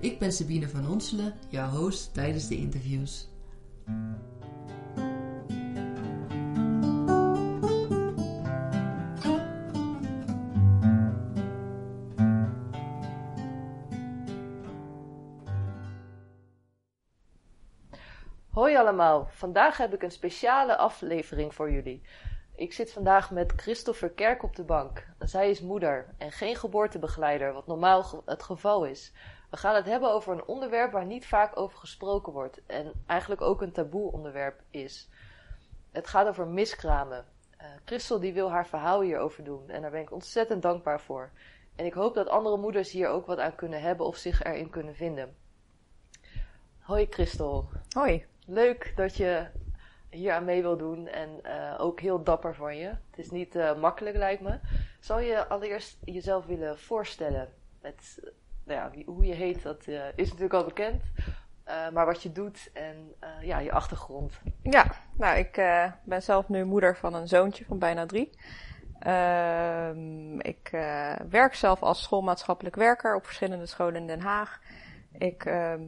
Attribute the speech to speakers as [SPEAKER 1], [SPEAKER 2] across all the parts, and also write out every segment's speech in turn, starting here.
[SPEAKER 1] Ik ben Sabine van Onselen, jouw host tijdens de interviews.
[SPEAKER 2] Hoi allemaal, vandaag heb ik een speciale aflevering voor jullie. Ik zit vandaag met Christopher Kerk op de bank. Zij is moeder en geen geboortebegeleider, wat normaal het geval is. We gaan het hebben over een onderwerp waar niet vaak over gesproken wordt en eigenlijk ook een taboe onderwerp is. Het gaat over miskramen. Uh, Christel die wil haar verhaal hierover doen en daar ben ik ontzettend dankbaar voor. En ik hoop dat andere moeders hier ook wat aan kunnen hebben of zich erin kunnen vinden. Hoi Christel.
[SPEAKER 3] Hoi.
[SPEAKER 2] Leuk dat je hier aan mee wil doen en uh, ook heel dapper van je. Het is niet uh, makkelijk lijkt me. Zou je allereerst jezelf willen voorstellen? Met, nou ja, wie, hoe je heet, dat uh, is natuurlijk al bekend. maar wat je doet en ja, je achtergrond.
[SPEAKER 3] Ja, nou ik ben zelf nu moeder van een zoontje van bijna drie. Ehm, ik werk zelf als schoolmaatschappelijk werker op verschillende scholen in Den Haag. Ik ehm,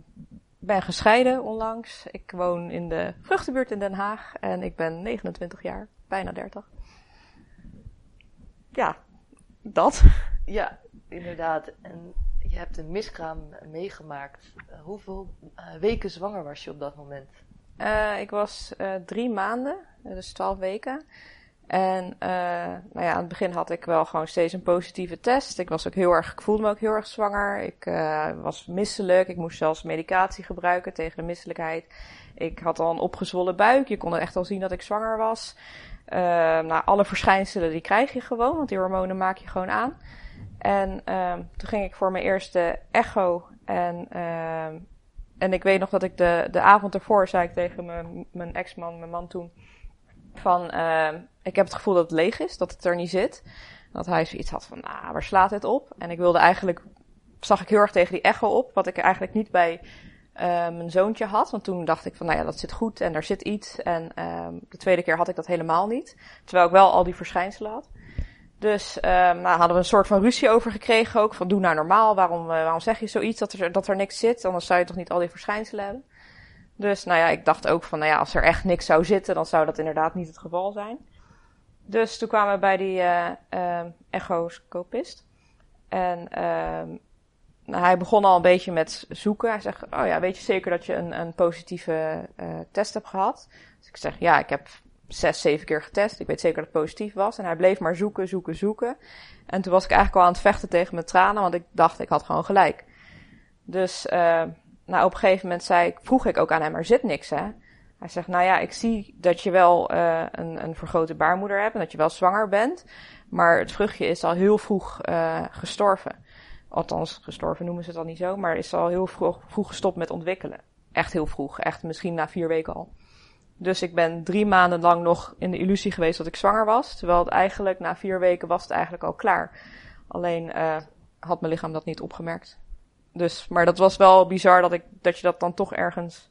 [SPEAKER 3] ben gescheiden onlangs. Ik woon in de vruchtenbuurt in Den Haag en ik ben 29 jaar, bijna 30. Ja, dat.
[SPEAKER 2] Ja, inderdaad. En je hebt een miskraam meegemaakt. Uh, hoeveel uh, weken zwanger was je op dat moment?
[SPEAKER 3] Uh, ik was drie maanden, dus twaalf weken. En nou ja, aan het begin had ik wel gewoon steeds een positieve test. Ik was ook heel erg, ik voelde me ook heel erg zwanger. Ik was misselijk. Ik moest zelfs medicatie gebruiken tegen de misselijkheid. Ik had al een opgezwollen buik. Je kon echt al zien dat ik zwanger was. Nou, alle verschijnselen die krijg je gewoon, want die hormonen maak je gewoon aan. En toen ging ik voor mijn eerste echo. En, en ik weet nog dat ik de, de avond ervoor zei ik tegen mijn, mijn ex-man, mijn man toen van, uh, ik heb het gevoel dat het leeg is, dat het er niet zit. Dat hij zoiets had van, nou, waar slaat het op? En ik wilde eigenlijk, zag ik heel erg tegen die echo op, wat ik eigenlijk niet bij uh, mijn zoontje had. Want toen dacht ik van, nou ja, dat zit goed en daar zit iets. En uh, de tweede keer had ik dat helemaal niet. Terwijl ik wel al die verschijnselen had. Dus uh, nou, hadden we een soort van ruzie over gekregen ook. Van doe nou normaal, waarom, uh, waarom zeg je zoiets dat er, dat er niks zit? Anders zou je toch niet al die verschijnselen hebben? Dus nou ja, ik dacht ook van, nou ja, als er echt niks zou zitten, dan zou dat inderdaad niet het geval zijn. Dus toen kwamen we bij die uh, uh, echoscopist. En uh, nou, hij begon al een beetje met zoeken. Hij zegt, oh ja, weet je zeker dat je een, een positieve uh, test hebt gehad? Dus ik zeg, ja, ik heb zes, zeven keer getest. Ik weet zeker dat het positief was. En hij bleef maar zoeken, zoeken, zoeken. En toen was ik eigenlijk al aan het vechten tegen mijn tranen, want ik dacht, ik had gewoon gelijk. Dus nou, op een gegeven moment zei ik, vroeg ik ook aan hem, er zit niks hè. Hij zegt, nou ja, ik zie dat je wel uh, een, een vergrote baarmoeder hebt en dat je wel zwanger bent. Maar het vruchtje is al heel vroeg uh, gestorven. Althans, gestorven noemen ze het al niet zo, maar is al heel vroeg, vroeg gestopt met ontwikkelen. Echt heel vroeg, echt misschien na vier weken al. Dus ik ben drie maanden lang nog in de illusie geweest dat ik zwanger was. Terwijl het eigenlijk na vier weken was het eigenlijk al klaar. Alleen uh, had mijn lichaam dat niet opgemerkt. Dus, maar dat was wel bizar dat, ik, dat je dat dan toch ergens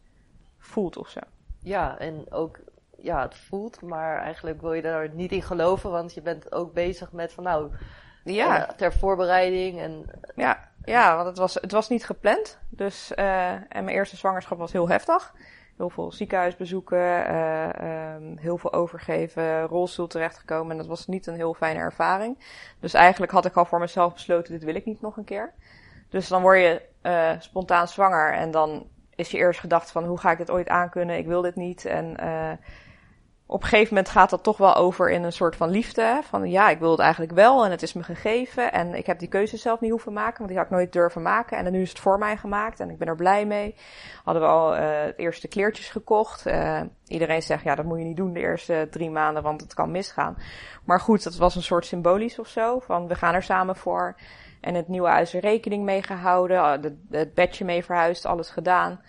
[SPEAKER 3] voelt of zo.
[SPEAKER 2] Ja, en ook, ja, het voelt, maar eigenlijk wil je daar niet in geloven, want je bent ook bezig met van nou, ja. ter voorbereiding en...
[SPEAKER 3] Ja, ja, want het was, het was niet gepland. Dus, uh, en mijn eerste zwangerschap was heel heftig. Heel veel ziekenhuisbezoeken, uh, heel veel overgeven, rolstoel terechtgekomen. En dat was niet een heel fijne ervaring. Dus eigenlijk had ik al voor mezelf besloten, dit wil ik niet nog een keer. Dus dan word je uh, spontaan zwanger en dan is je eerst gedacht van hoe ga ik dit ooit aankunnen? Ik wil dit niet. En uh, op een gegeven moment gaat dat toch wel over in een soort van liefde. Van ja, ik wil het eigenlijk wel en het is me gegeven. En ik heb die keuze zelf niet hoeven maken, want die had ik nooit durven maken. En nu is het voor mij gemaakt en ik ben er blij mee. Hadden we al uh, het eerste kleertjes gekocht. Uh, iedereen zegt ja, dat moet je niet doen de eerste drie maanden, want het kan misgaan. Maar goed, dat was een soort symbolisch of zo. Van we gaan er samen voor. En het nieuwe huis er rekening mee gehouden, het bedje mee verhuisd, alles gedaan.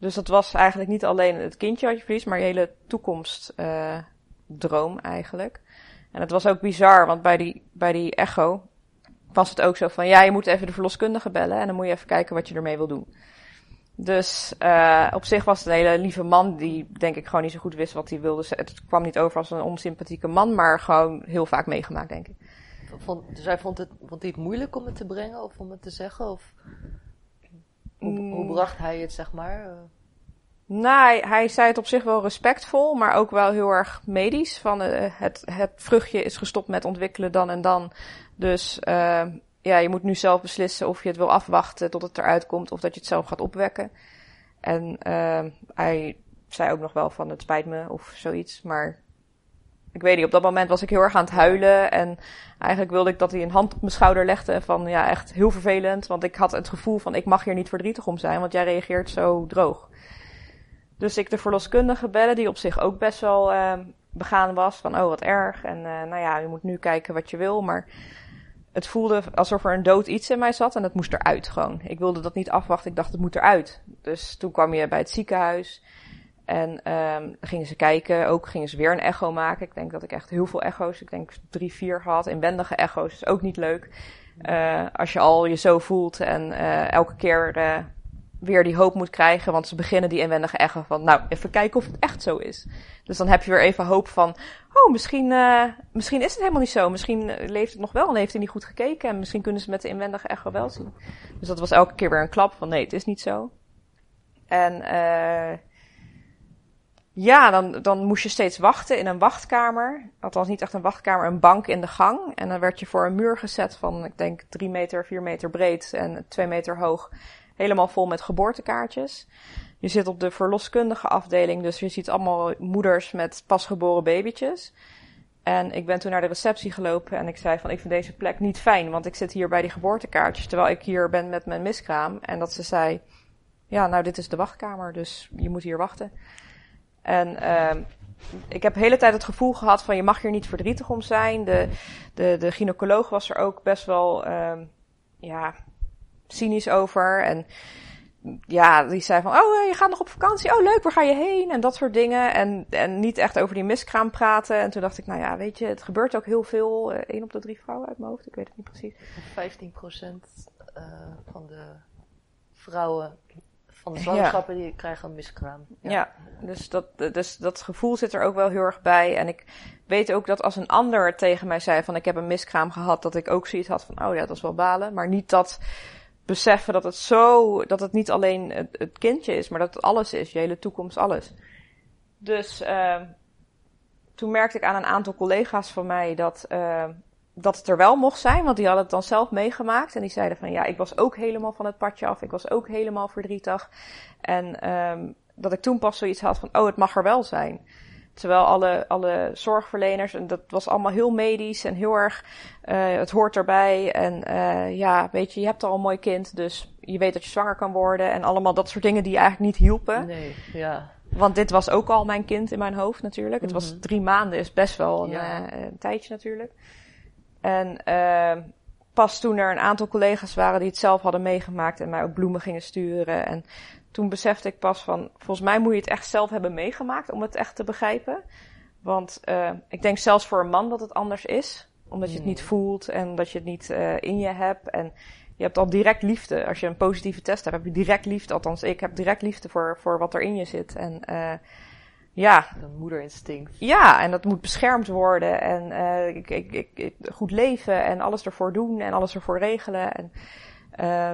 [SPEAKER 3] Dus dat was eigenlijk niet alleen het kindje wat je verliest, maar je hele toekomstdroom eigenlijk. En het was ook bizar, want bij die, bij die echo was het ook zo van, ja, je moet even de verloskundige bellen en dan moet je even kijken wat je ermee wil doen. Dus uh, op zich was het een hele lieve man die denk ik gewoon niet zo goed wist wat hij wilde. Het kwam niet over als een onsympathieke man, maar gewoon heel vaak meegemaakt, denk ik.
[SPEAKER 2] Vond, dus hij vond het, vond hij het moeilijk om het te brengen of om het te zeggen? Of hoe, hoe mm. bracht hij het, zeg maar?
[SPEAKER 3] Nou, hij, hij, zei het op zich wel respectvol, maar ook wel heel erg medisch. Van uh, het, het vruchtje is gestopt met ontwikkelen dan en dan. Dus uh, ja, je moet nu zelf beslissen of je het wil afwachten tot het eruit komt of dat je het zelf gaat opwekken. En uh, hij zei ook nog wel van het spijt me of zoiets, maar ik weet niet, op dat moment was ik heel erg aan het huilen en eigenlijk wilde ik dat hij een hand op mijn schouder legde van ja, echt heel vervelend, want ik had het gevoel van ik mag hier niet verdrietig om zijn, want jij reageert zo droog. Dus ik de verloskundige bellen, die op zich ook best wel uh, begaan was van oh wat erg en uh, nou ja, je moet nu kijken wat je wil, maar het voelde alsof er een dood iets in mij zat en het moest eruit gewoon. Ik wilde dat niet afwachten, ik dacht het moet eruit. Dus toen kwam je bij het ziekenhuis en um, gingen ze kijken. Ook gingen ze weer een echo maken. Ik denk dat ik echt heel veel echo's, ik denk drie, vier gehad. Inwendige echo's is ook niet leuk. Uh, als je al je zo voelt en uh, elke keer uh, weer die hoop moet krijgen. Want ze beginnen die inwendige echo van, nou, even kijken of het echt zo is. Dus dan heb je weer even hoop van, oh, misschien, misschien is het helemaal niet zo. Misschien leeft het nog wel en heeft hij niet goed gekeken. En misschien kunnen ze met de inwendige echo wel zien. Dus dat was elke keer weer een klap van, nee, het is niet zo. En uh, ja, dan, dan moest je steeds wachten in een wachtkamer. Althans niet echt een wachtkamer, een bank in de gang. En dan werd je voor een muur gezet van, ik denk, drie meter, vier meter breed en twee meter hoog. Helemaal vol met geboortekaartjes. Je zit op de verloskundige afdeling, dus je ziet allemaal moeders met pasgeboren babytjes. En ik ben toen naar de receptie gelopen en ik zei van, ik vind deze plek niet fijn, want ik zit hier bij die geboortekaartjes, terwijl ik hier ben met mijn miskraam. En dat ze zei, ja, nou, dit is de wachtkamer, dus je moet hier wachten. En uh, ik heb de hele tijd het gevoel gehad van je mag hier niet verdrietig om zijn. De, de, de gynaecoloog was er ook best wel uh, ja, cynisch over. En ja, die zei van, oh, je gaat nog op vakantie. Oh, leuk, waar ga je heen? En dat soort dingen. En, en niet echt over die miskraam praten. En toen dacht ik, nou ja, weet je, het gebeurt ook heel veel. Eén uh, op de drie vrouwen uit mijn hoofd, ik weet het niet precies.
[SPEAKER 2] 15 procent uh, van de vrouwen van de zwangerschappen die krijgen een miskraam.
[SPEAKER 3] Ja. ja, dus, dat, dus dat gevoel zit er ook wel heel erg bij. En ik weet ook dat als een ander tegen mij zei van ik heb een miskraam gehad, dat ik ook zoiets had van oh ja, dat is wel balen. Maar niet dat beseffen dat het zo, dat het niet alleen het, het kindje is, maar dat het alles is, je hele toekomst, alles. Dus uh, toen merkte ik aan een aantal collega's van mij dat, uh, dat het er wel mocht zijn, want die hadden het dan zelf meegemaakt. En die zeiden van ja, ik was ook helemaal van het padje af. Ik was ook helemaal verdrietig. En um, dat ik toen pas zoiets had van, oh, het mag er wel zijn. Terwijl alle, alle zorgverleners, en dat was allemaal heel medisch en heel erg, uh, het hoort erbij. En uh, ja, weet je, je hebt al een mooi kind, dus je weet dat je zwanger kan worden. En allemaal dat soort dingen die eigenlijk niet hielpen.
[SPEAKER 2] Nee, ja.
[SPEAKER 3] Want dit was ook al mijn kind in mijn hoofd natuurlijk. Het was mhm. drie maanden, is best wel een, ja. uh, een tijdje natuurlijk. En uh, pas toen er een aantal collega's waren die het zelf hadden meegemaakt en mij ook bloemen gingen sturen. En toen besefte ik pas van, volgens mij moet je het echt zelf hebben meegemaakt om het echt te begrijpen. Want uh, ik denk zelfs voor een man dat het anders is. Omdat je het niet mm. voelt en dat je het niet uh, in je hebt. En je hebt al direct liefde. Als je een positieve test hebt, heb je direct liefde. Althans, ik heb direct liefde voor, voor wat er in je zit. En uh, ja.
[SPEAKER 2] Een moederinstinct.
[SPEAKER 3] Ja, en dat moet beschermd worden. En uh, ik, ik, ik, goed leven en alles ervoor doen en alles ervoor regelen. En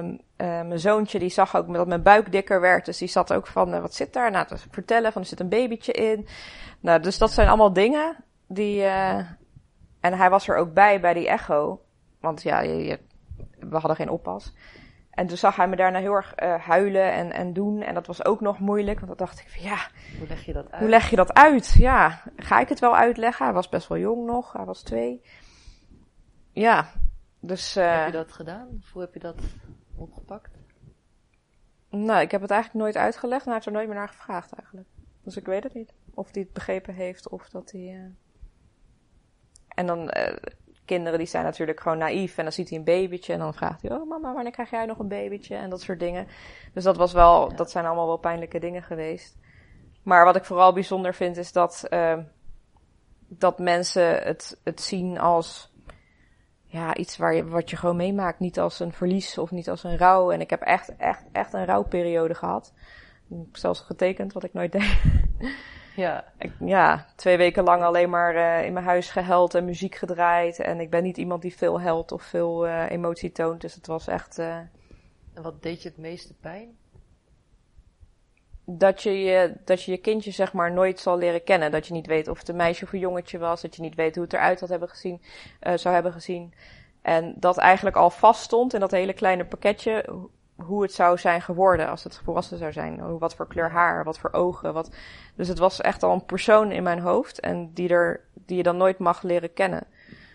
[SPEAKER 3] um, uh, mijn zoontje die zag ook dat mijn buik dikker werd. Dus die zat ook van, uh, wat zit daar? Nou, dus vertellen van, er zit een babytje in. Nou, dus dat zijn allemaal dingen die... en hij was er ook bij, bij die echo. Want ja, je, je, we hadden geen oppas. En toen zag hij me daarna heel erg uh, huilen en, en doen. En dat was ook nog moeilijk. Want dan dacht ik van ja.
[SPEAKER 2] Hoe leg je dat uit?
[SPEAKER 3] Hoe leg je dat uit? Ja. Ga ik het wel uitleggen? Hij was best wel jong nog. Hij was twee. Ja. Dus.
[SPEAKER 2] Uh, heb je dat gedaan? Of hoe heb je dat opgepakt?
[SPEAKER 3] Nou, ik heb het eigenlijk nooit uitgelegd. En hij heeft er nooit meer naar gevraagd eigenlijk. Dus ik weet het niet. Of hij het begrepen heeft of dat hij. Uh... En dan kinderen die zijn natuurlijk gewoon naïef. En dan ziet hij een babytje en dan vraagt hij, oh mama, wanneer krijg jij nog een babytje? En dat soort dingen. Dus dat was wel, dat zijn allemaal wel pijnlijke dingen geweest. Maar wat ik vooral bijzonder vind is dat, uh, dat mensen het, het zien als ja, iets waar je, wat je gewoon meemaakt. Niet als een verlies of niet als een rouw. En ik heb echt, echt, echt een rouwperiode gehad. Zelfs getekend, wat ik nooit deed.
[SPEAKER 2] Ja.
[SPEAKER 3] Ik, ja, twee weken lang alleen maar uh, in mijn huis gehuild en muziek gedraaid. En ik ben niet iemand die veel huilt of veel uh, emotie toont. Dus het was echt... Uh,
[SPEAKER 2] en wat deed je het meeste pijn?
[SPEAKER 3] Dat je, je, dat je je kindje zeg maar nooit zal leren kennen. Dat je niet weet of het een meisje of een jongetje was. Dat je niet weet hoe het eruit had hebben gezien, zou hebben gezien. En dat eigenlijk al vaststond in dat hele kleine pakketje hoe het zou zijn geworden als het volwassen zou zijn. Wat voor kleur haar, wat voor ogen. Wat... Dus het was echt al een persoon in mijn hoofd en die, er, die je dan nooit mag leren kennen.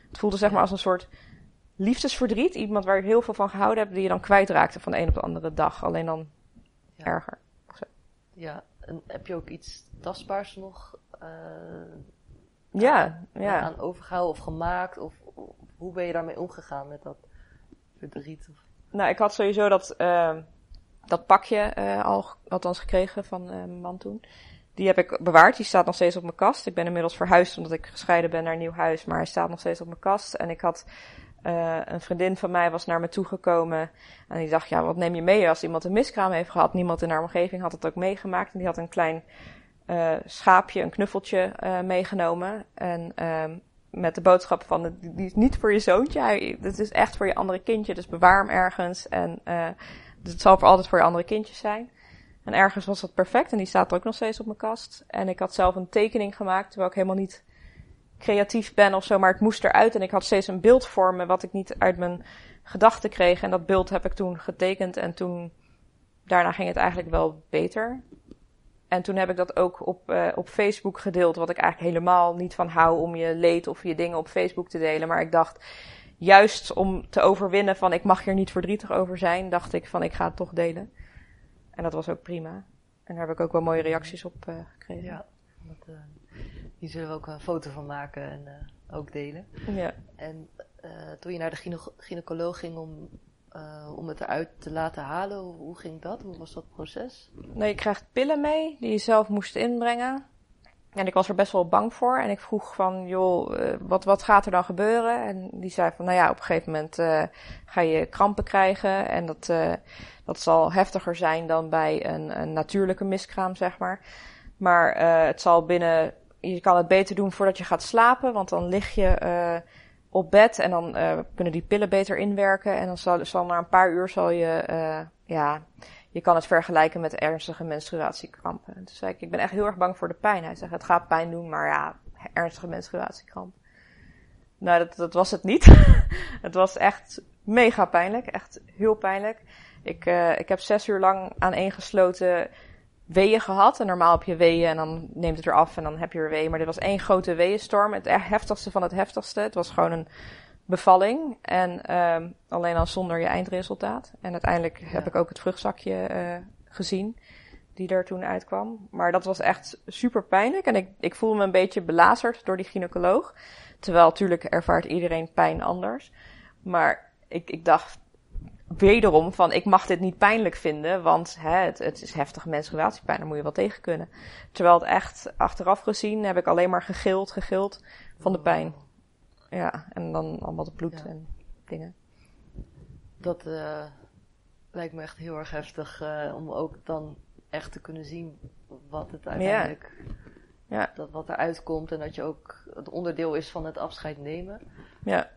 [SPEAKER 3] Het voelde zeg maar als een soort liefdesverdriet. Iemand waar je heel veel van gehouden hebt, die je dan kwijtraakte van de een op de andere dag. Alleen dan ja. erger.
[SPEAKER 2] Ja, en heb je ook iets tastbaars nog uh,
[SPEAKER 3] ja, ja.
[SPEAKER 2] aan overgehouden of gemaakt? Of, of, hoe ben je daarmee omgegaan met dat verdriet? Of...
[SPEAKER 3] Nou, ik had sowieso dat, uh, dat pakje uh, al, althans gekregen van uh, mijn man toen. Die heb ik bewaard. Die staat nog steeds op mijn kast. Ik ben inmiddels verhuisd omdat ik gescheiden ben naar een nieuw huis. Maar hij staat nog steeds op mijn kast. En ik had uh, een vriendin van mij was naar me toegekomen. En die dacht, ja, wat neem je mee als iemand een miskraam heeft gehad? Niemand in haar omgeving had het ook meegemaakt. En die had een klein uh, schaapje, een knuffeltje uh, meegenomen. En uh, met de boodschap van, die is niet voor je zoontje, het is echt voor je andere kindje, dus bewaar hem ergens. En uh, het zal voor altijd voor je andere kindjes zijn. En ergens was dat perfect en die staat er ook nog steeds op mijn kast. En ik had zelf een tekening gemaakt, terwijl ik helemaal niet creatief ben of zo, maar het moest eruit. En ik had steeds een beeld voor me wat ik niet uit mijn gedachten kreeg. En dat beeld heb ik toen getekend en toen, daarna ging het eigenlijk wel beter. En toen heb ik dat ook op, uh, op Facebook gedeeld, wat ik eigenlijk helemaal niet van hou om je leed of je dingen op Facebook te delen. Maar ik dacht, juist om te overwinnen van ik mag hier niet verdrietig over zijn, dacht ik van ik ga het toch delen. En dat was ook prima. En daar heb ik ook wel mooie reacties op uh, gekregen.
[SPEAKER 2] Ja, dat, uh, hier zullen we ook een foto van maken en ook delen.
[SPEAKER 3] Ja.
[SPEAKER 2] En toen je naar de gyne gynaecoloog ging om uh, om het eruit te laten halen? Hoe ging dat? Hoe was dat proces?
[SPEAKER 3] Nee, je krijgt pillen mee die je zelf moest inbrengen. En ik was er best wel bang voor. En ik vroeg van, joh, uh, wat, wat gaat er dan gebeuren? En die zei van, nou ja, op een gegeven moment uh, ga je krampen krijgen. En dat, dat zal heftiger zijn dan bij een, een natuurlijke miskraam, zeg maar. Maar het zal binnen, je kan het beter doen voordat je gaat slapen. Want dan lig je op bed en dan uh, kunnen die pillen beter inwerken. En dan zal, zal na een paar uur zal je, uh, ja, je kan het vergelijken met ernstige menstruatiekrampen. En toen zei ik, ik ben echt heel erg bang voor de pijn. Hij zegt, het gaat pijn doen, maar ja, ernstige menstruatiekramp. Nou, dat, dat was het niet. het was echt mega pijnlijk, echt heel pijnlijk. Ik, uh, ik heb zes uur lang aaneengesloten weeën gehad. En normaal heb je weeën en dan neemt het weer af en dan heb je weer weeën. Maar dit was één grote weeënstorm. Het heftigste van het heftigste. Het was gewoon een bevalling. En um, alleen dan zonder je eindresultaat. En uiteindelijk ja. heb ik ook het vruchtzakje uh, gezien. Die er toen uitkwam. Maar dat was echt super pijnlijk. En ik, ik voelde me een beetje belazerd door die gynaecoloog. Terwijl natuurlijk ervaart iedereen pijn anders. Maar ik, ik dacht, wederom van ik mag dit niet pijnlijk vinden, want hè, het, het is heftige menstruatiepijn, daar moet je wel tegen kunnen. Terwijl het echt achteraf gezien heb ik alleen maar gegild, gegild van de pijn. Ja, en dan allemaal het bloed ja. en dingen.
[SPEAKER 2] Dat uh, lijkt me echt heel erg heftig uh, om ook dan echt te kunnen zien wat het uiteindelijk,
[SPEAKER 3] ja. ja.
[SPEAKER 2] dat wat eruit komt en dat je ook het onderdeel is van het afscheid nemen.
[SPEAKER 3] Ja.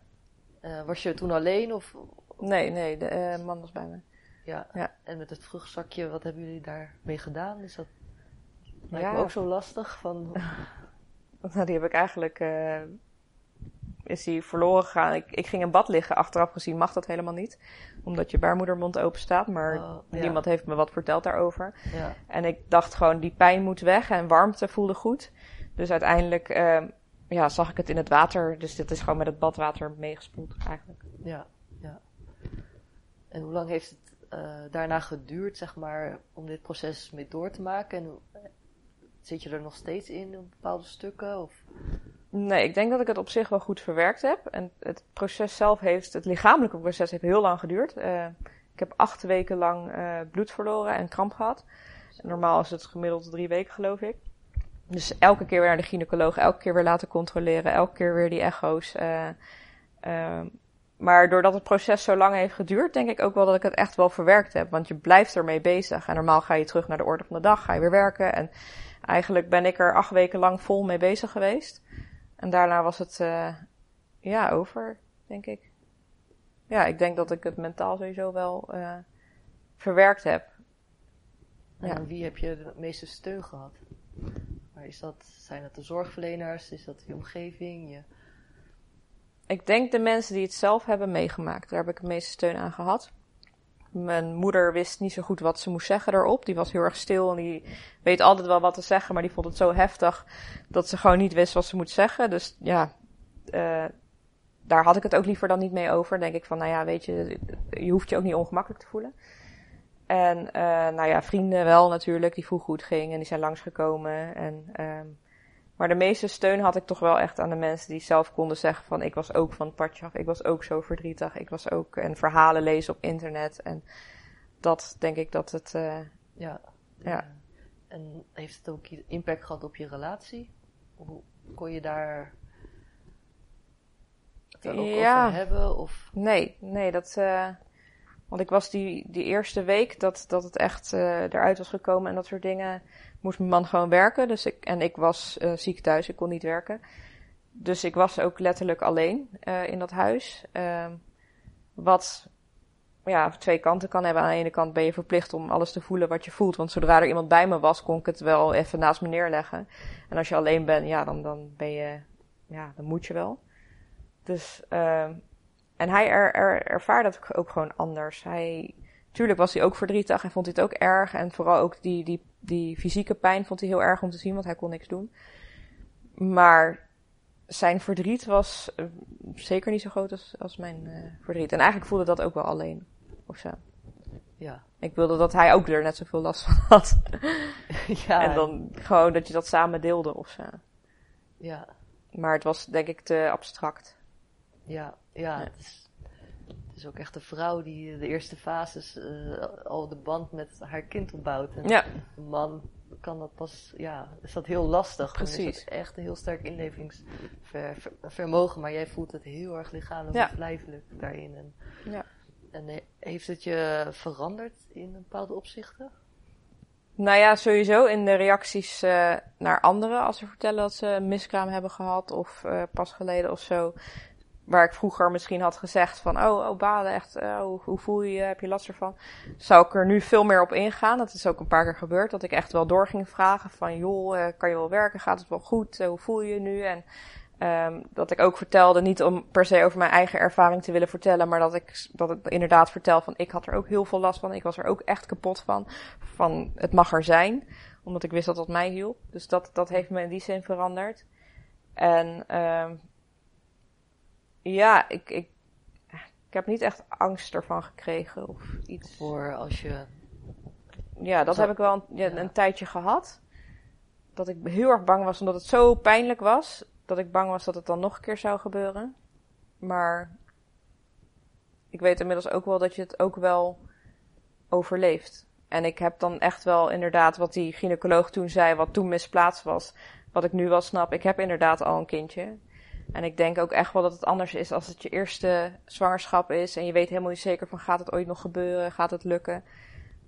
[SPEAKER 2] Uh, was je toen alleen of
[SPEAKER 3] Nee, nee, de uh, man was bij me.
[SPEAKER 2] Ja. ja. En met het vruchtzakje, wat hebben jullie daarmee gedaan? Is dat lijkt ja. me ook zo lastig? Van...
[SPEAKER 3] nou, die heb ik eigenlijk... Uh, is die verloren gegaan. Ik, ik ging in bad liggen. Achteraf gezien mag dat helemaal niet. Omdat je baarmoedermond open staat. Maar oh, ja. niemand heeft me wat verteld daarover.
[SPEAKER 2] Ja.
[SPEAKER 3] En ik dacht gewoon, die pijn moet weg. En warmte voelde goed. Dus uiteindelijk uh, ja, zag ik het in het water. Dus dit is gewoon met het badwater meegespoeld eigenlijk.
[SPEAKER 2] Ja. En hoe lang heeft het uh, daarna geduurd, zeg maar, om dit proces mee door te maken? En zit je er nog steeds in, op bepaalde stukken? Of?
[SPEAKER 3] Nee, ik denk dat ik het op zich wel goed verwerkt heb. En het proces zelf heeft, het lichamelijke proces heeft heel lang geduurd. Uh, ik heb acht weken lang bloed verloren en kramp gehad. Normaal is het gemiddeld drie weken, geloof ik. Dus elke keer weer naar de gynaecoloog, elke keer weer laten controleren, elke keer weer die echo's. Uh, maar doordat het proces zo lang heeft geduurd, denk ik ook wel dat ik het echt wel verwerkt heb. Want je blijft ermee bezig. En normaal ga je terug naar de orde van de dag, ga je weer werken. En eigenlijk ben ik er acht weken lang vol mee bezig geweest. En daarna was het, uh, ja, over, denk ik. Ja, ik denk dat ik het mentaal sowieso wel uh, verwerkt heb.
[SPEAKER 2] En ja. wie heb je de meeste steun gehad? Maar is dat, zijn dat de zorgverleners? Is dat je omgeving? Je...
[SPEAKER 3] Ik denk de mensen die het zelf hebben meegemaakt. Daar heb ik het meeste steun aan gehad. Mijn moeder wist niet zo goed wat ze moest zeggen erop. Die was heel erg stil en die weet altijd wel wat te zeggen, maar die vond het zo heftig dat ze gewoon niet wist wat ze moet zeggen. Dus ja, uh, daar had ik het ook liever dan niet mee over. denk ik van, nou ja, weet je, je hoeft je ook niet ongemakkelijk te voelen. En uh, nou ja, vrienden wel natuurlijk, die vroeg goed ging en die zijn langsgekomen. En, um, maar de meeste steun had ik toch wel echt aan de mensen die zelf konden zeggen van ik was ook van het padje af, ik was ook zo verdrietig, ik was ook en verhalen lezen op internet. En dat denk ik dat het. Uh,
[SPEAKER 2] ja, ja. En heeft het ook impact gehad op je relatie? Hoe kon je daar het ook ja. over hebben? Of?
[SPEAKER 3] Nee, nee, dat. Uh, want ik was die, die eerste week dat, dat het echt uh, eruit was gekomen en dat soort dingen, moest mijn man gewoon werken. Dus ik, en ik was uh, ziek thuis, ik kon niet werken. Dus ik was ook letterlijk alleen uh, in dat huis. Uh, wat ja, twee kanten kan hebben. Aan de ene kant ben je verplicht om alles te voelen wat je voelt. Want zodra er iemand bij me was, kon ik het wel even naast me neerleggen. En als je alleen bent, ja, dan, dan ben je, ja, dan moet je wel. Dus, uh, en hij er, er, ervaarde dat ook gewoon anders. Hij, tuurlijk was hij ook verdrietig en vond hij het ook erg. En vooral ook die, die, die fysieke pijn vond hij heel erg om te zien, want hij kon niks doen. Maar zijn verdriet was uh, zeker niet zo groot als, als mijn uh, verdriet. En eigenlijk voelde dat ook wel alleen. Of zo.
[SPEAKER 2] Ja.
[SPEAKER 3] Ik wilde dat hij ook er net zoveel last van had. ja. En dan gewoon dat je dat samen deelde of zo.
[SPEAKER 2] Ja.
[SPEAKER 3] Maar het was denk ik te abstract.
[SPEAKER 2] Ja, ja. Het, is, het, is, ook echt een vrouw die de eerste fases uh, al de band met haar kind opbouwt. En
[SPEAKER 3] ja.
[SPEAKER 2] een man kan dat pas, ja, is dat heel lastig.
[SPEAKER 3] Precies.
[SPEAKER 2] Is echt een heel sterk inlevingsvermogen, maar jij voelt het heel erg lichamelijk ja. lijfelijk daarin. En,
[SPEAKER 3] ja.
[SPEAKER 2] en eh, heeft het je veranderd in bepaalde opzichten?
[SPEAKER 3] Nou ja, sowieso in de reacties uh, naar anderen als ze vertellen dat ze een miskraam hebben gehad of uh, pas geleden of zo waar ik vroeger misschien had gezegd van, oh, oh baden, echt, uh, hoe, voel je je, heb je last ervan? Zou ik er nu veel meer op ingaan. Dat is ook een paar keer gebeurd, dat ik echt wel door ging vragen van, joh, uh, kan je wel werken, gaat het wel goed, uh, hoe voel je je nu? En um, dat ik ook vertelde, niet om per se over mijn eigen ervaring te willen vertellen, maar dat ik, dat ik inderdaad vertel van, ik had er ook heel veel last van, ik was er ook echt kapot van, van het mag er zijn, omdat ik wist dat dat mij hielp. Dus dat, dat heeft me in die zin veranderd. En um, ja, ik, ik, ik heb niet echt angst ervan gekregen of iets.
[SPEAKER 2] Voor als je.
[SPEAKER 3] Ja, dat heb ik wel een, ja, een tijdje gehad. Dat ik heel erg bang was, omdat het zo pijnlijk was, dat ik bang was dat het dan nog een keer zou gebeuren. Maar ik weet inmiddels ook wel dat je het ook wel overleeft. En ik heb dan echt wel inderdaad wat die gynaecoloog toen zei, wat toen misplaatst was, wat ik nu wel snap. Ik heb inderdaad al een kindje. En ik denk ook echt wel dat het anders is als het je eerste zwangerschap is en je weet helemaal niet zeker van gaat het ooit nog gebeuren, gaat het lukken.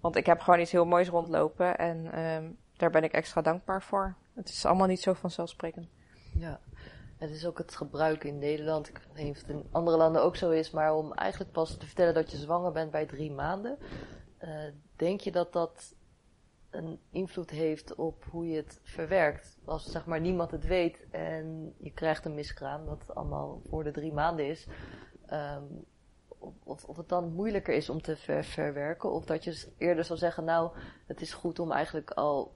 [SPEAKER 3] Want ik heb gewoon iets heel moois rondlopen en um, daar ben ik extra dankbaar voor. Het is allemaal niet zo vanzelfsprekend.
[SPEAKER 2] Ja, het is ook het gebruik in Nederland. Ik weet niet of het in andere landen ook zo is, maar om eigenlijk pas te vertellen dat je zwanger bent bij drie maanden. Uh, denk je dat dat een invloed heeft op hoe je het verwerkt. Als zeg maar niemand het weet en je krijgt een miskraam, wat allemaal voor de drie maanden is. Um, of, of het dan moeilijker is om te ver, verwerken. Of dat je eerder zou zeggen, nou, het is goed om eigenlijk al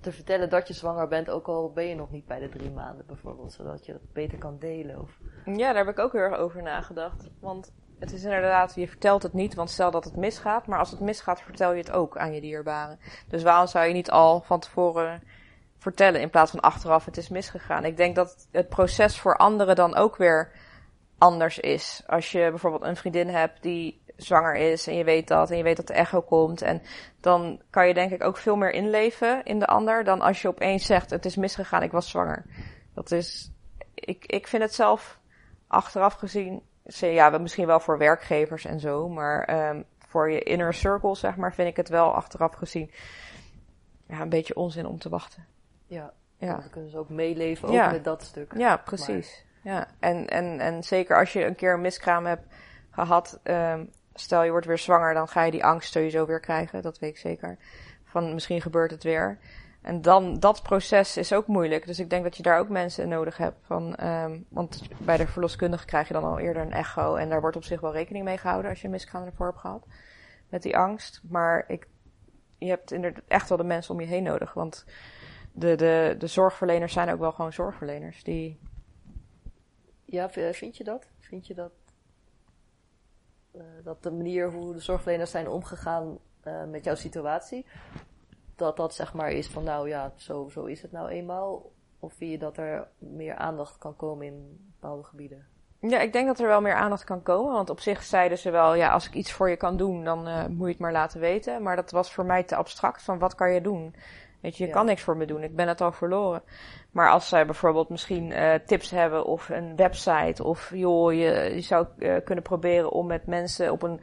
[SPEAKER 2] te vertellen dat je zwanger bent, ook al ben je nog niet bij de drie maanden bijvoorbeeld. Zodat je dat beter kan delen. Of...
[SPEAKER 3] Ja, daar heb ik ook heel erg over nagedacht. Want het is inderdaad, je vertelt het niet, want stel dat het misgaat, maar als het misgaat, vertel je het ook aan je dierbaren. Dus waarom zou je niet al van tevoren vertellen in plaats van achteraf het is misgegaan. Ik denk dat het proces voor anderen dan ook weer anders is. Als je bijvoorbeeld een vriendin hebt die zwanger is en je weet dat en je weet dat de echo komt en dan kan je denk ik ook veel meer inleven in de ander dan als je opeens zegt het is misgegaan, ik was zwanger. Dat is, ik, ik vind het zelf achteraf gezien, ja, misschien wel voor werkgevers en zo, maar um, voor je inner circle zeg maar vind ik het wel achteraf gezien ja, een beetje onzin om te wachten.
[SPEAKER 2] Ja, ja. dan kunnen ze ook meeleven met dat stuk.
[SPEAKER 3] Ja, precies. Ja, en, en, en zeker als je een keer een miskraam hebt gehad, um, stel je wordt weer zwanger, dan ga je die angst sowieso weer krijgen, dat weet ik zeker. Van misschien gebeurt het weer. En dan, dat proces is ook moeilijk. Dus ik denk dat je daar ook mensen nodig hebt. Van, um, want bij de verloskundige krijg je dan al eerder een echo. En daar wordt op zich wel rekening mee gehouden als je een miskraam ervoor hebt gehad. Met die angst. Maar ik, je hebt inderdaad echt wel de mensen om je heen nodig. Want de, de, de zorgverleners zijn ook wel gewoon zorgverleners. Die...
[SPEAKER 2] Ja, vind je dat? Vind je dat, uh, dat de manier hoe de zorgverleners zijn omgegaan uh, met jouw situatie, dat dat zeg maar is van nou ja, zo, zo is het nou eenmaal? Of vind je dat er meer aandacht kan komen in bepaalde gebieden?
[SPEAKER 3] Ja, ik denk dat er wel meer aandacht kan komen. Want op zich zeiden ze wel, ja, als ik iets voor je kan doen, dan uh, moet je het maar laten weten. Maar dat was voor mij te abstract van wat kan je doen? Weet je, je kan niks voor me doen. Ik ben het al verloren. Maar als zij bijvoorbeeld misschien uh, tips hebben of een website of joh, je, je zou uh, kunnen proberen om met mensen op een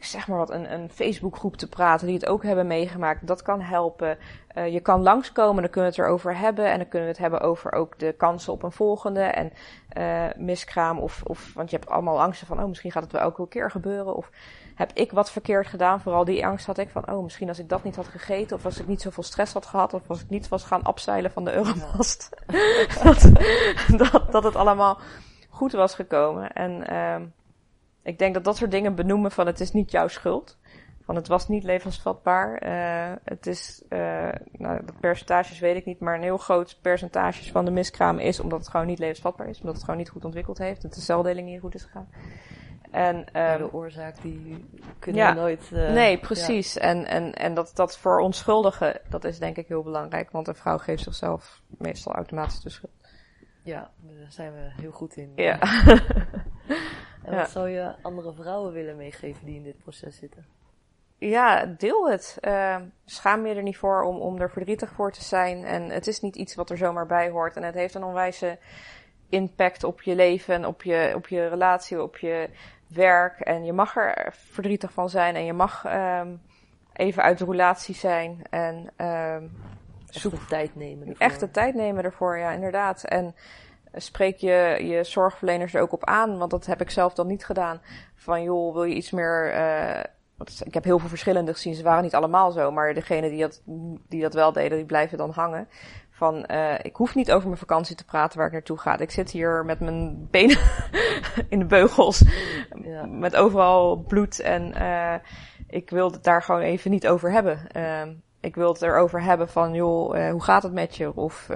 [SPEAKER 3] zeg maar wat, een, een Facebookgroep te praten die het ook hebben meegemaakt. Dat kan helpen. Uh, je kan langskomen, dan kunnen we het erover hebben. En dan kunnen we het hebben over ook de kansen op een volgende. En uh, miskraam of, of, want je hebt allemaal angsten van, oh, misschien gaat het wel elke keer gebeuren. Of heb ik wat verkeerd gedaan? Vooral die angst had ik van, oh, misschien als ik dat niet had gegeten. Of als ik niet zoveel stress had gehad. Of als ik niet was gaan afzeilen van de Euromast. dat, dat, dat het allemaal goed was gekomen. En, uh, ik denk dat dat soort dingen benoemen van het is niet jouw schuld. Van het was niet levensvatbaar. Uh, het is, uh, nou, de percentages weet ik niet, maar een heel groot percentage van de miskraam is omdat het gewoon niet levensvatbaar is. Omdat het gewoon niet goed ontwikkeld heeft. Dat de celdeling niet goed is gegaan. En,
[SPEAKER 2] ja, de oorzaak die kunnen ja, we nooit. Uh,
[SPEAKER 3] nee, precies. Ja. En, en, en dat, dat voor onschuldigen, dat is denk ik heel belangrijk. Want een vrouw geeft zichzelf meestal automatisch de schuld.
[SPEAKER 2] Ja, daar zijn we heel goed in.
[SPEAKER 3] Ja.
[SPEAKER 2] En wat zou je andere vrouwen willen meegeven die in dit proces zitten?
[SPEAKER 3] Ja, deel het. Uh, schaam je er niet voor om, om er verdrietig voor te zijn. En het is niet iets wat er zomaar bij hoort. En het heeft een onwijze impact op je leven, op je, op je relatie, op je werk. En je mag er verdrietig van zijn. En je mag um, even uit de relatie zijn. En um,
[SPEAKER 2] zoek de tijd nemen.
[SPEAKER 3] Ervoor. Echt de tijd nemen ervoor, ja, inderdaad. En spreek je je zorgverleners er ook op aan? Want dat heb ik zelf dan niet gedaan. Van joh, wil je iets meer. Uh, ik heb heel veel verschillende gezien. Ze waren niet allemaal zo. Maar degene die dat, die dat wel deden, die blijven dan hangen. Van uh, ik hoef niet over mijn vakantie te praten waar ik naartoe ga. Ik zit hier met mijn benen in de beugels. Ja. Met overal bloed. En uh, ik wil het daar gewoon even niet over hebben. ik wil het erover hebben van joh, hoe gaat het met je? Of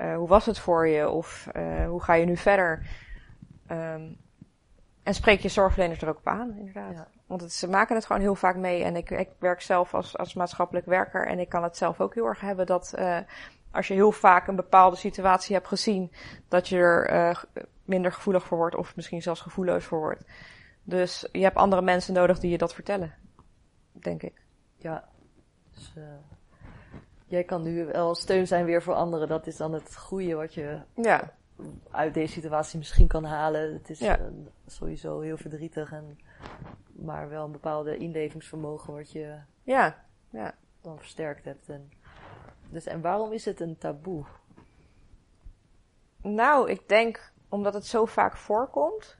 [SPEAKER 3] uh, hoe was het voor je? Of uh, hoe ga je nu verder? Um, en spreek je zorgverleners er ook op aan, inderdaad. Ja. Want het, ze maken het gewoon heel vaak mee. En ik, ik werk zelf als, als maatschappelijk werker. En ik kan het zelf ook heel erg hebben dat uh, als je heel vaak een bepaalde situatie hebt gezien, dat je er minder gevoelig voor wordt. Of misschien zelfs gevoelloos voor wordt. Dus je hebt andere mensen nodig die je dat vertellen. Denk ik.
[SPEAKER 2] Ja. Dus, jij kan nu wel steun zijn weer voor anderen. Dat is dan het goede wat je
[SPEAKER 3] ja.
[SPEAKER 2] uit deze situatie misschien kan halen. Het is ja. uh, sowieso heel verdrietig, en, maar wel een bepaalde inlevingsvermogen wat je
[SPEAKER 3] ja. Ja.
[SPEAKER 2] dan versterkt hebt. En, dus, en waarom is het een taboe?
[SPEAKER 3] Nou, ik denk omdat het zo vaak voorkomt.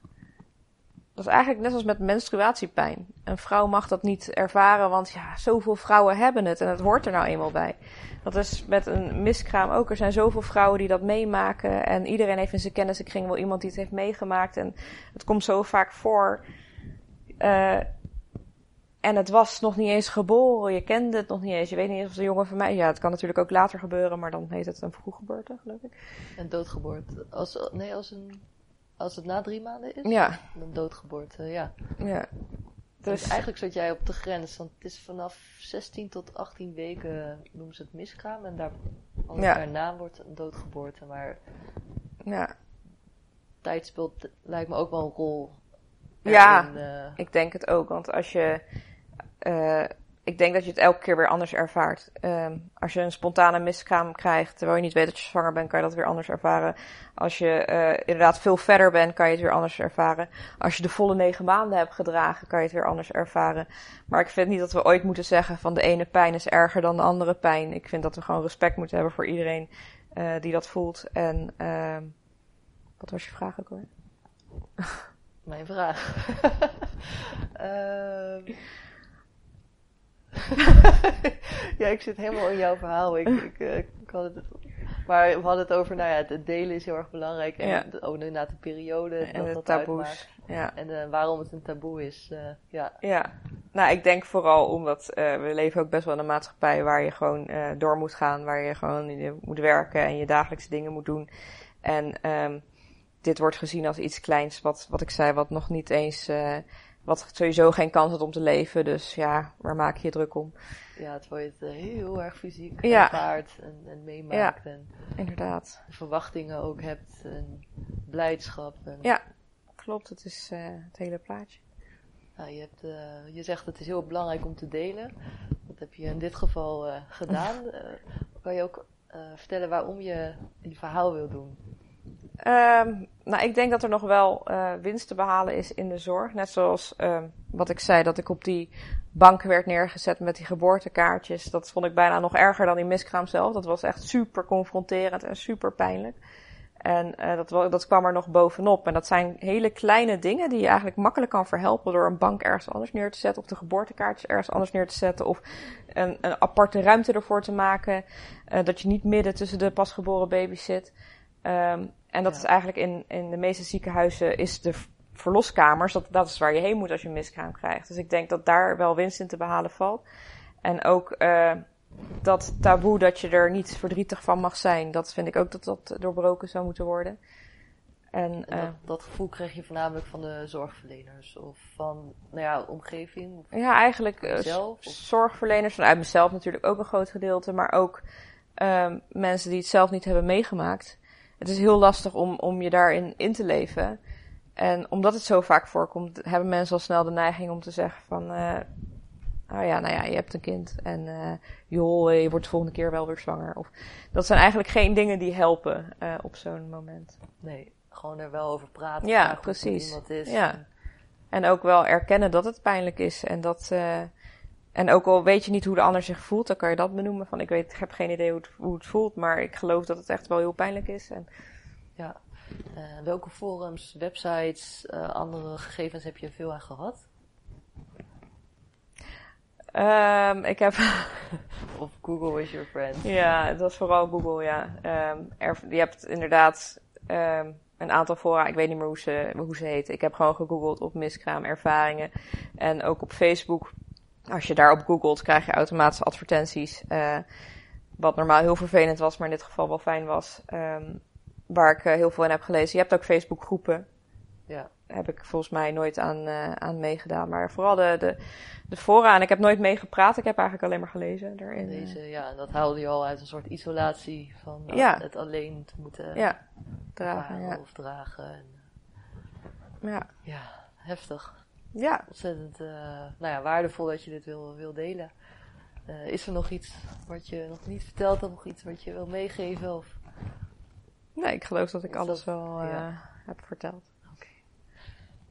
[SPEAKER 3] Dat is eigenlijk net als met menstruatiepijn. Een vrouw mag dat niet ervaren, want ja, zoveel vrouwen hebben het en het hoort er nou eenmaal bij. Dat is met een miskraam ook. Er zijn zoveel vrouwen die dat meemaken en iedereen heeft in zijn kennissenkring wel iemand die het heeft meegemaakt en het komt zo vaak voor. Uh, en het was nog niet eens geboren, je kende het nog niet eens, je weet niet eens of een jongen van mij. Ja, het kan natuurlijk ook later gebeuren, maar dan heet het een vroeggeboorte, geloof ik.
[SPEAKER 2] Een doodgeboorte. Als, nee, als een als het na drie maanden is?
[SPEAKER 3] Ja.
[SPEAKER 2] Een doodgeboorte, ja.
[SPEAKER 3] Ja.
[SPEAKER 2] Dus eigenlijk zat jij op de grens, want het is vanaf 16 tot 18 weken noemen ze het miskraam en daar Alles
[SPEAKER 3] Ja.
[SPEAKER 2] daarna wordt een doodgeboorte, maar
[SPEAKER 3] Ja,
[SPEAKER 2] tijd speelt lijkt me ook wel een rol.
[SPEAKER 3] Ja.
[SPEAKER 2] eh,
[SPEAKER 3] ik denk het ook. Want als je. eh, ik denk dat je het elke keer weer anders ervaart. Ehm, als je een spontane miskraam krijgt, terwijl je niet weet dat je zwanger bent, kan je dat weer anders ervaren. Als je eh, inderdaad veel verder bent, kan je het weer anders ervaren. Als je de volle negen maanden hebt gedragen, kan je het weer anders ervaren. Maar ik vind niet dat we ooit moeten zeggen van de ene pijn is erger dan de andere pijn. Ik vind dat we gewoon respect moeten hebben voor iedereen eh, die dat voelt. En ehm, wat was je vraag ook hoor?
[SPEAKER 2] Mijn vraag. Ja, ik zit helemaal in jouw verhaal. Ik, ik, eh, ik had het, maar we hadden het over, nou ja, het delen is heel erg belangrijk. En
[SPEAKER 3] Ja.
[SPEAKER 2] de- oh, inderdaad de periode,
[SPEAKER 3] En
[SPEAKER 2] dat
[SPEAKER 3] de
[SPEAKER 2] dat
[SPEAKER 3] taboes.
[SPEAKER 2] uitmaakt.
[SPEAKER 3] Ja.
[SPEAKER 2] En eh, waarom het een taboe is. eh, ja,
[SPEAKER 3] Ja, nou ik denk vooral omdat we leven ook best wel in een maatschappij waar je gewoon door moet gaan, waar je gewoon moet werken en je dagelijkse dingen moet doen. En ehm, dit wordt gezien als iets kleins, wat, wat ik zei, wat nog niet eens, wat sowieso geen kans had om te leven. Dus ja, waar maak je je druk om?
[SPEAKER 2] ja, je het eh, heel erg fysiek
[SPEAKER 3] Ja.
[SPEAKER 2] en, en meemaakt. En
[SPEAKER 3] Inderdaad.
[SPEAKER 2] verwachtingen ook hebt en blijdschap. En,
[SPEAKER 3] Ja, klopt. Het is eh, het hele plaatje.
[SPEAKER 2] Nou, je, hebt, eh, je zegt het is heel belangrijk om te delen. Dat heb je in dit geval gedaan. Kan je ook vertellen waarom je die verhaal wil doen?
[SPEAKER 3] Ehm, nou, ik denk dat er nog wel eh, winst te behalen is in de zorg. Net zoals ehm, wat ik zei, dat ik op die bank werd neergezet met die geboortekaartjes. Dat vond ik bijna nog erger dan die miskraam zelf. Dat was echt super confronterend en super pijnlijk. En eh, dat, dat kwam er nog bovenop. En dat zijn hele kleine dingen die je eigenlijk makkelijk kan verhelpen door een bank ergens anders neer te zetten. Of de geboortekaartjes ergens anders neer te zetten. Of een, een aparte ruimte ervoor te maken. eh, dat je niet midden tussen de pasgeboren baby's zit. Ehm, en dat
[SPEAKER 2] Ja.
[SPEAKER 3] is eigenlijk in, in de meeste ziekenhuizen is de verloskamers. Dat, dat is waar je heen moet als je een miskraam krijgt. Dus ik denk dat daar wel winst in te behalen valt. En ook eh, dat taboe dat je er niet verdrietig van mag zijn. Dat vind ik ook dat dat doorbroken zou moeten worden. En,
[SPEAKER 2] En
[SPEAKER 3] eh,
[SPEAKER 2] dat, dat gevoel krijg je voornamelijk van de zorgverleners of van nou ja, omgeving.
[SPEAKER 3] Ja, eigenlijk eh,
[SPEAKER 2] Zelf, of-
[SPEAKER 3] zorgverleners, vanuit mezelf natuurlijk ook een groot gedeelte, maar ook ehm, mensen die het zelf niet hebben meegemaakt. Het is heel lastig om, om je daarin in te leven. En omdat het zo vaak voorkomt, hebben mensen al snel de neiging om te zeggen van, eh oh ja, nou ja, je hebt een kind en eh joh, je wordt de volgende keer wel weer zwanger. Of, dat zijn eigenlijk geen dingen die helpen eh, op zo'n moment.
[SPEAKER 2] nee, gewoon er wel over praten.
[SPEAKER 3] Ja, precies.
[SPEAKER 2] Iemand is.
[SPEAKER 3] Ja.
[SPEAKER 2] En-
[SPEAKER 3] ook wel erkennen dat het pijnlijk is. En, dat, eh, en ook al weet je niet hoe de ander zich voelt, dan kan je dat benoemen. Van ik, weet, ik heb geen idee hoe het, hoe het voelt, maar ik geloof dat het echt wel heel pijnlijk is. En,
[SPEAKER 2] ja. Eh, welke forums, websites, eh, andere gegevens heb je veel aan gehad?
[SPEAKER 3] Ehm, ik heb,
[SPEAKER 2] Of Google is your friend?
[SPEAKER 3] ja, het was vooral Google, ja. Ehm, er, je hebt inderdaad ehm, een aantal fora, ik weet niet meer hoe ze, hoe ze heten. Ik heb gewoon gegoogeld op miskraam, ervaringen. En ook op Facebook. Als je daarop googelt, krijg je automatische advertenties. eh, wat normaal heel vervelend was, maar in dit geval wel fijn was. ehm, waar ik eh, heel veel in heb gelezen. Je hebt ook Facebook groepen.
[SPEAKER 2] Ja.
[SPEAKER 3] Daar heb ik volgens mij nooit aan, eh, aan meegedaan. Maar vooral de, de, de fora. En ik heb nooit meegepraat. Ik heb eigenlijk alleen maar gelezen daarin.
[SPEAKER 2] Deze, ja, en dat haalde je al uit een soort isolatie van
[SPEAKER 3] Ja.
[SPEAKER 2] het alleen te moeten
[SPEAKER 3] ja, dragen. Ja.
[SPEAKER 2] of dragen. En,
[SPEAKER 3] Ja.
[SPEAKER 2] ja, heftig.
[SPEAKER 3] Ja.
[SPEAKER 2] Ontzettend eh, nou ja, waardevol dat je dit wil, wil delen. Eh, is er nog iets wat je nog niet verteld hebt? Nog iets wat je wil meegeven? Of...
[SPEAKER 3] Nee, ik geloof dat ik alles
[SPEAKER 2] dat-
[SPEAKER 3] wel eh,
[SPEAKER 2] ja.
[SPEAKER 3] heb verteld.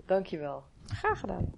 [SPEAKER 2] Dankjewel.
[SPEAKER 3] Graag gedaan.